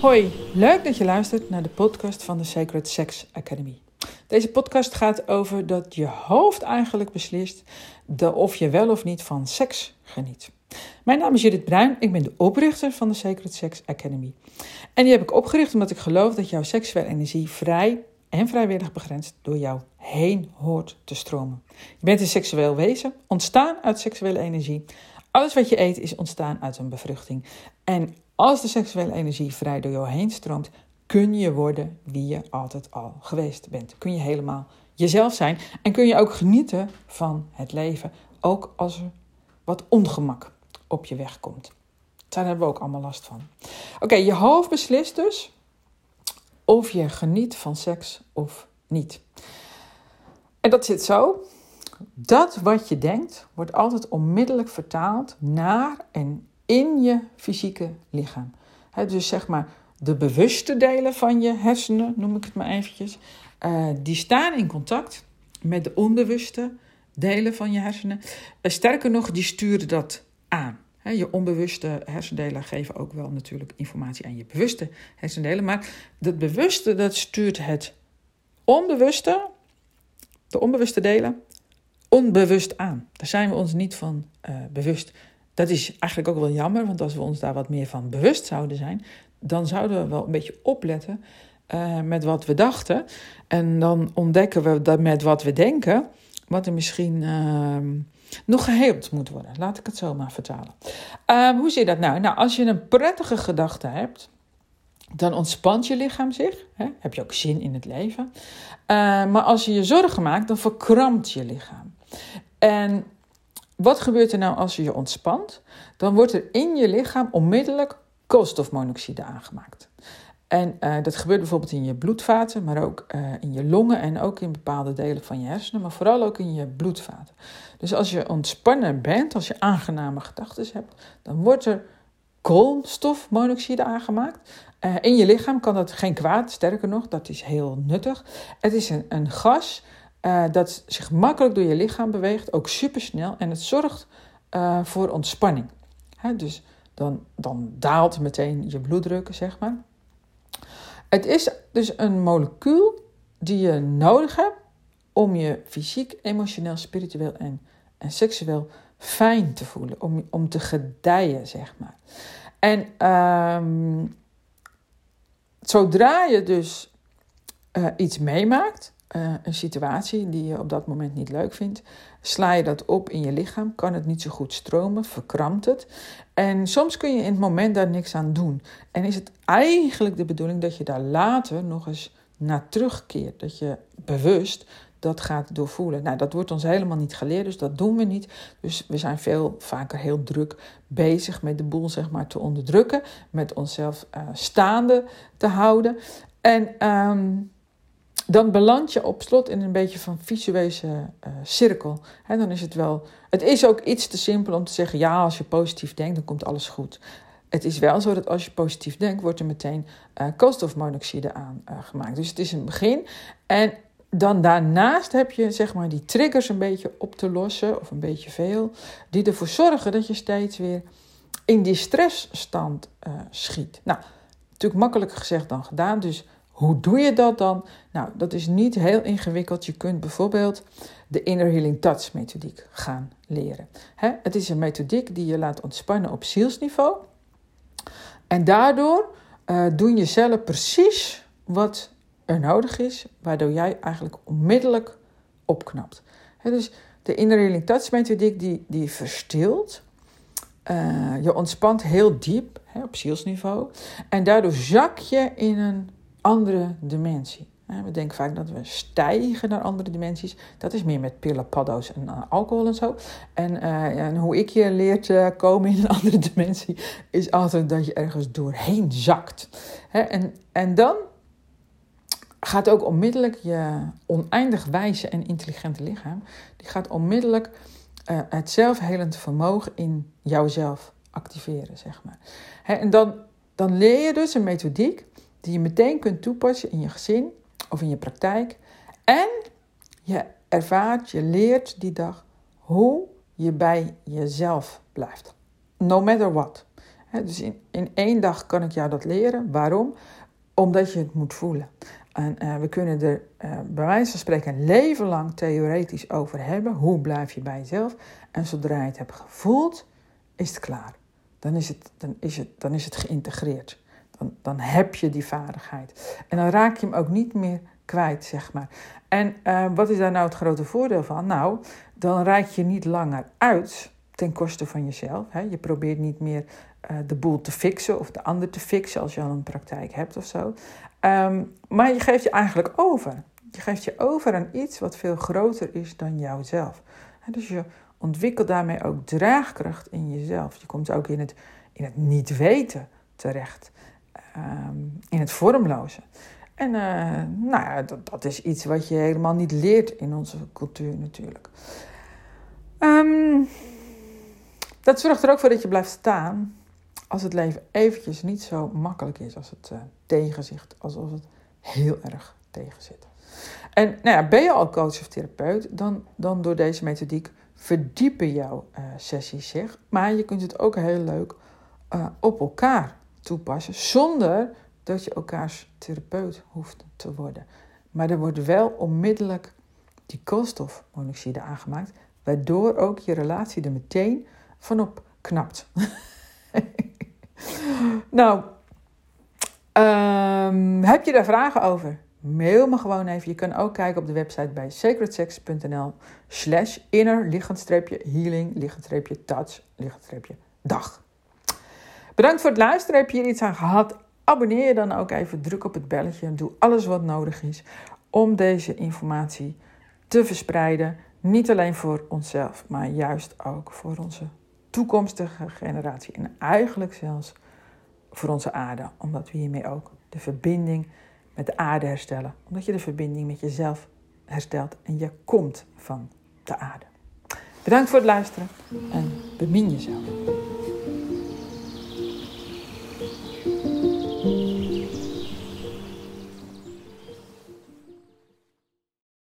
Hoi, leuk dat je luistert naar de podcast van de Sacred Sex Academy. Deze podcast gaat over dat je hoofd eigenlijk beslist de, of je wel of niet van seks geniet. Mijn naam is Judith Bruin, ik ben de oprichter van de Sacred Sex Academy. En die heb ik opgericht omdat ik geloof dat jouw seksuele energie vrij en vrijwillig begrensd door jou heen hoort te stromen. Je bent een seksueel wezen, ontstaan uit seksuele energie. Alles wat je eet is ontstaan uit een bevruchting. En als de seksuele energie vrij door jou heen stroomt, kun je worden wie je altijd al geweest bent. Kun je helemaal jezelf zijn en kun je ook genieten van het leven, ook als er wat ongemak op je weg komt. Daar hebben we ook allemaal last van. Oké, je hoofd beslist dus of je geniet van seks of niet. En dat zit zo. Dat wat je denkt wordt altijd onmiddellijk vertaald naar en in je fysieke lichaam. dus zeg maar de bewuste delen van je hersenen, noem ik het maar eventjes, uh, die staan in contact met de onbewuste delen van je hersenen. Uh, sterker nog, die sturen dat aan. je onbewuste hersendelen geven ook wel natuurlijk informatie aan je bewuste hersendelen. Maar dat bewuste, dat stuurt het onbewuste, de onbewuste delen, onbewust aan. Daar zijn we ons niet van uh, bewust. Dat is eigenlijk ook wel jammer, want als we ons daar wat meer van bewust zouden zijn, dan zouden we wel een beetje opletten uh, met wat we dachten. En dan ontdekken we dat met wat we denken, wat er misschien uh, nog geheeld moet worden. Laat ik het zo maar vertalen. Uh, hoe zie je dat nou? Nou, als je een prettige gedachte hebt, dan ontspant je lichaam zich. Hè? Heb je ook zin in het leven. Eh, maar als je je zorgen maakt, dan verkrampt je lichaam. En wat gebeurt er nou als je je ontspant? Dan wordt er in je lichaam onmiddellijk koolstofmonoxide aangemaakt. En uh, dat gebeurt bijvoorbeeld in je bloedvaten, maar ook uh, in je longen en ook in bepaalde delen van je hersenen, maar vooral ook in je bloedvaten. Dus als je ontspannen bent, als je aangename gedachten hebt, dan wordt er koolstofmonoxide aangemaakt. Uh, in je lichaam kan dat geen kwaad, sterker nog, dat is heel nuttig. Het is een, een gas dat zich makkelijk door je lichaam beweegt, ook supersnel, en het zorgt voor ontspanning. Dus dan, dan daalt meteen je bloeddruk, zeg maar. Het is dus een molecuul die je nodig hebt om je fysiek, emotioneel, spiritueel en, en seksueel fijn te voelen. Om, om te gedijen, zeg maar. En um, zodra je dus uh, iets meemaakt, uh, een situatie die je op dat moment niet leuk vindt, sla je dat op in je lichaam, kan het niet zo goed stromen, verkrampt het. En soms kun je in het moment daar niks aan doen. En is het eigenlijk de bedoeling dat je daar later nog eens naar terugkeert, dat je bewust dat gaat doorvoelen. Nou, dat wordt ons helemaal niet geleerd, dus dat doen we niet. Dus we zijn veel vaker heel druk bezig met de boel zeg maar te onderdrukken, met onszelf uh, staande te houden. En um, dan beland je op slot in een beetje van visueuze uh, cirkel. En dan is het wel. Het is ook iets te simpel om te zeggen: ja, als je positief denkt, dan komt alles goed. Het is wel zo dat als je positief denkt, wordt er meteen uh, koolstofmonoxide aangemaakt. Uh, dus het is een begin. En dan daarnaast heb je zeg maar die triggers een beetje op te lossen, of een beetje veel, die ervoor zorgen dat je steeds weer in die stressstand uh, schiet. Nou, natuurlijk makkelijker gezegd dan gedaan. Dus hoe doe je dat dan? Nou, dat is niet heel ingewikkeld. Je kunt bijvoorbeeld de Inner Healing Touch methodiek gaan leren. het is een methodiek die je laat ontspannen op zielsniveau. En daardoor uh, doen je cellen precies wat er nodig is, waardoor jij eigenlijk onmiddellijk opknapt. dus de Inner Healing Touch methodiek die, die verstilt. Uh, je ontspant heel diep op zielsniveau. En daardoor zak je in een andere dimensie. We denken vaak dat we stijgen naar andere dimensies. Dat is meer met pillen, paddo's en uh, alcohol en zo. En, uh, en, hoe ik je leert uh, komen in een andere dimensie, is altijd dat je ergens doorheen zakt. En, en dan gaat ook onmiddellijk je oneindig wijze en intelligente lichaam, die gaat onmiddellijk het zelfhelend vermogen in jouzelf activeren, zeg maar. En dan, dan leer je dus een methodiek die je meteen kunt toepassen in je gezin of in je praktijk. En je ervaart, je leert die dag hoe je bij jezelf blijft. No matter what. dus in, in één dag kan ik jou dat leren. Waarom? Omdat je het moet voelen. En uh, we kunnen er uh, bij wijze van spreken een leven lang theoretisch over hebben. Hoe blijf je bij jezelf? En zodra je het hebt gevoeld, is het klaar. Dan is het, dan is het, dan is het geïntegreerd. Dan, dan heb je die vaardigheid. En dan raak je hem ook niet meer kwijt, zeg maar. En uh, wat is daar nou het grote voordeel van? Nou, dan reik je niet langer uit ten koste van jezelf. Hè? Je probeert niet meer de boel te fixen of de ander te fixen als je al een praktijk hebt of zo. Um, maar je geeft je eigenlijk over. Je geeft je over aan iets wat veel groter is dan jouzelf. Dus je ontwikkelt daarmee ook draagkracht in jezelf. Je komt ook in het, in het niet weten terecht. Um, in het vormloze. En uh, nou ja, dat, dat, is iets wat je helemaal niet leert in onze cultuur natuurlijk. Um, dat zorgt er ook voor dat je blijft staan als het leven eventjes niet zo makkelijk is als het uh, tegenzit, alsof het heel erg tegenzit. En nou ja, ben je al coach of therapeut, dan, dan door deze methodiek verdiepen jouw uh, sessies zich. Maar je kunt het ook heel leuk uh, op elkaar toepassen, zonder dat je elkaars therapeut hoeft te worden. Maar er wordt wel onmiddellijk die koolstofmonoxide aangemaakt, waardoor ook je relatie er meteen van op knapt. nou, um, heb je daar vragen over? Mail me gewoon even. Je kan ook kijken op de website bij sacredsex.nl slash inner healing touch dag. Bedankt voor het luisteren. Heb je hier iets aan gehad? Abonneer je dan ook even. Druk op het belletje en doe alles wat nodig is om deze informatie te verspreiden. Niet alleen voor onszelf, maar juist ook voor onze toekomstige generatie. En eigenlijk zelfs voor onze aarde, omdat we hiermee ook de verbinding met de aarde herstellen. Omdat je de verbinding met jezelf herstelt en je komt van de aarde. Bedankt voor het luisteren en bemin jezelf.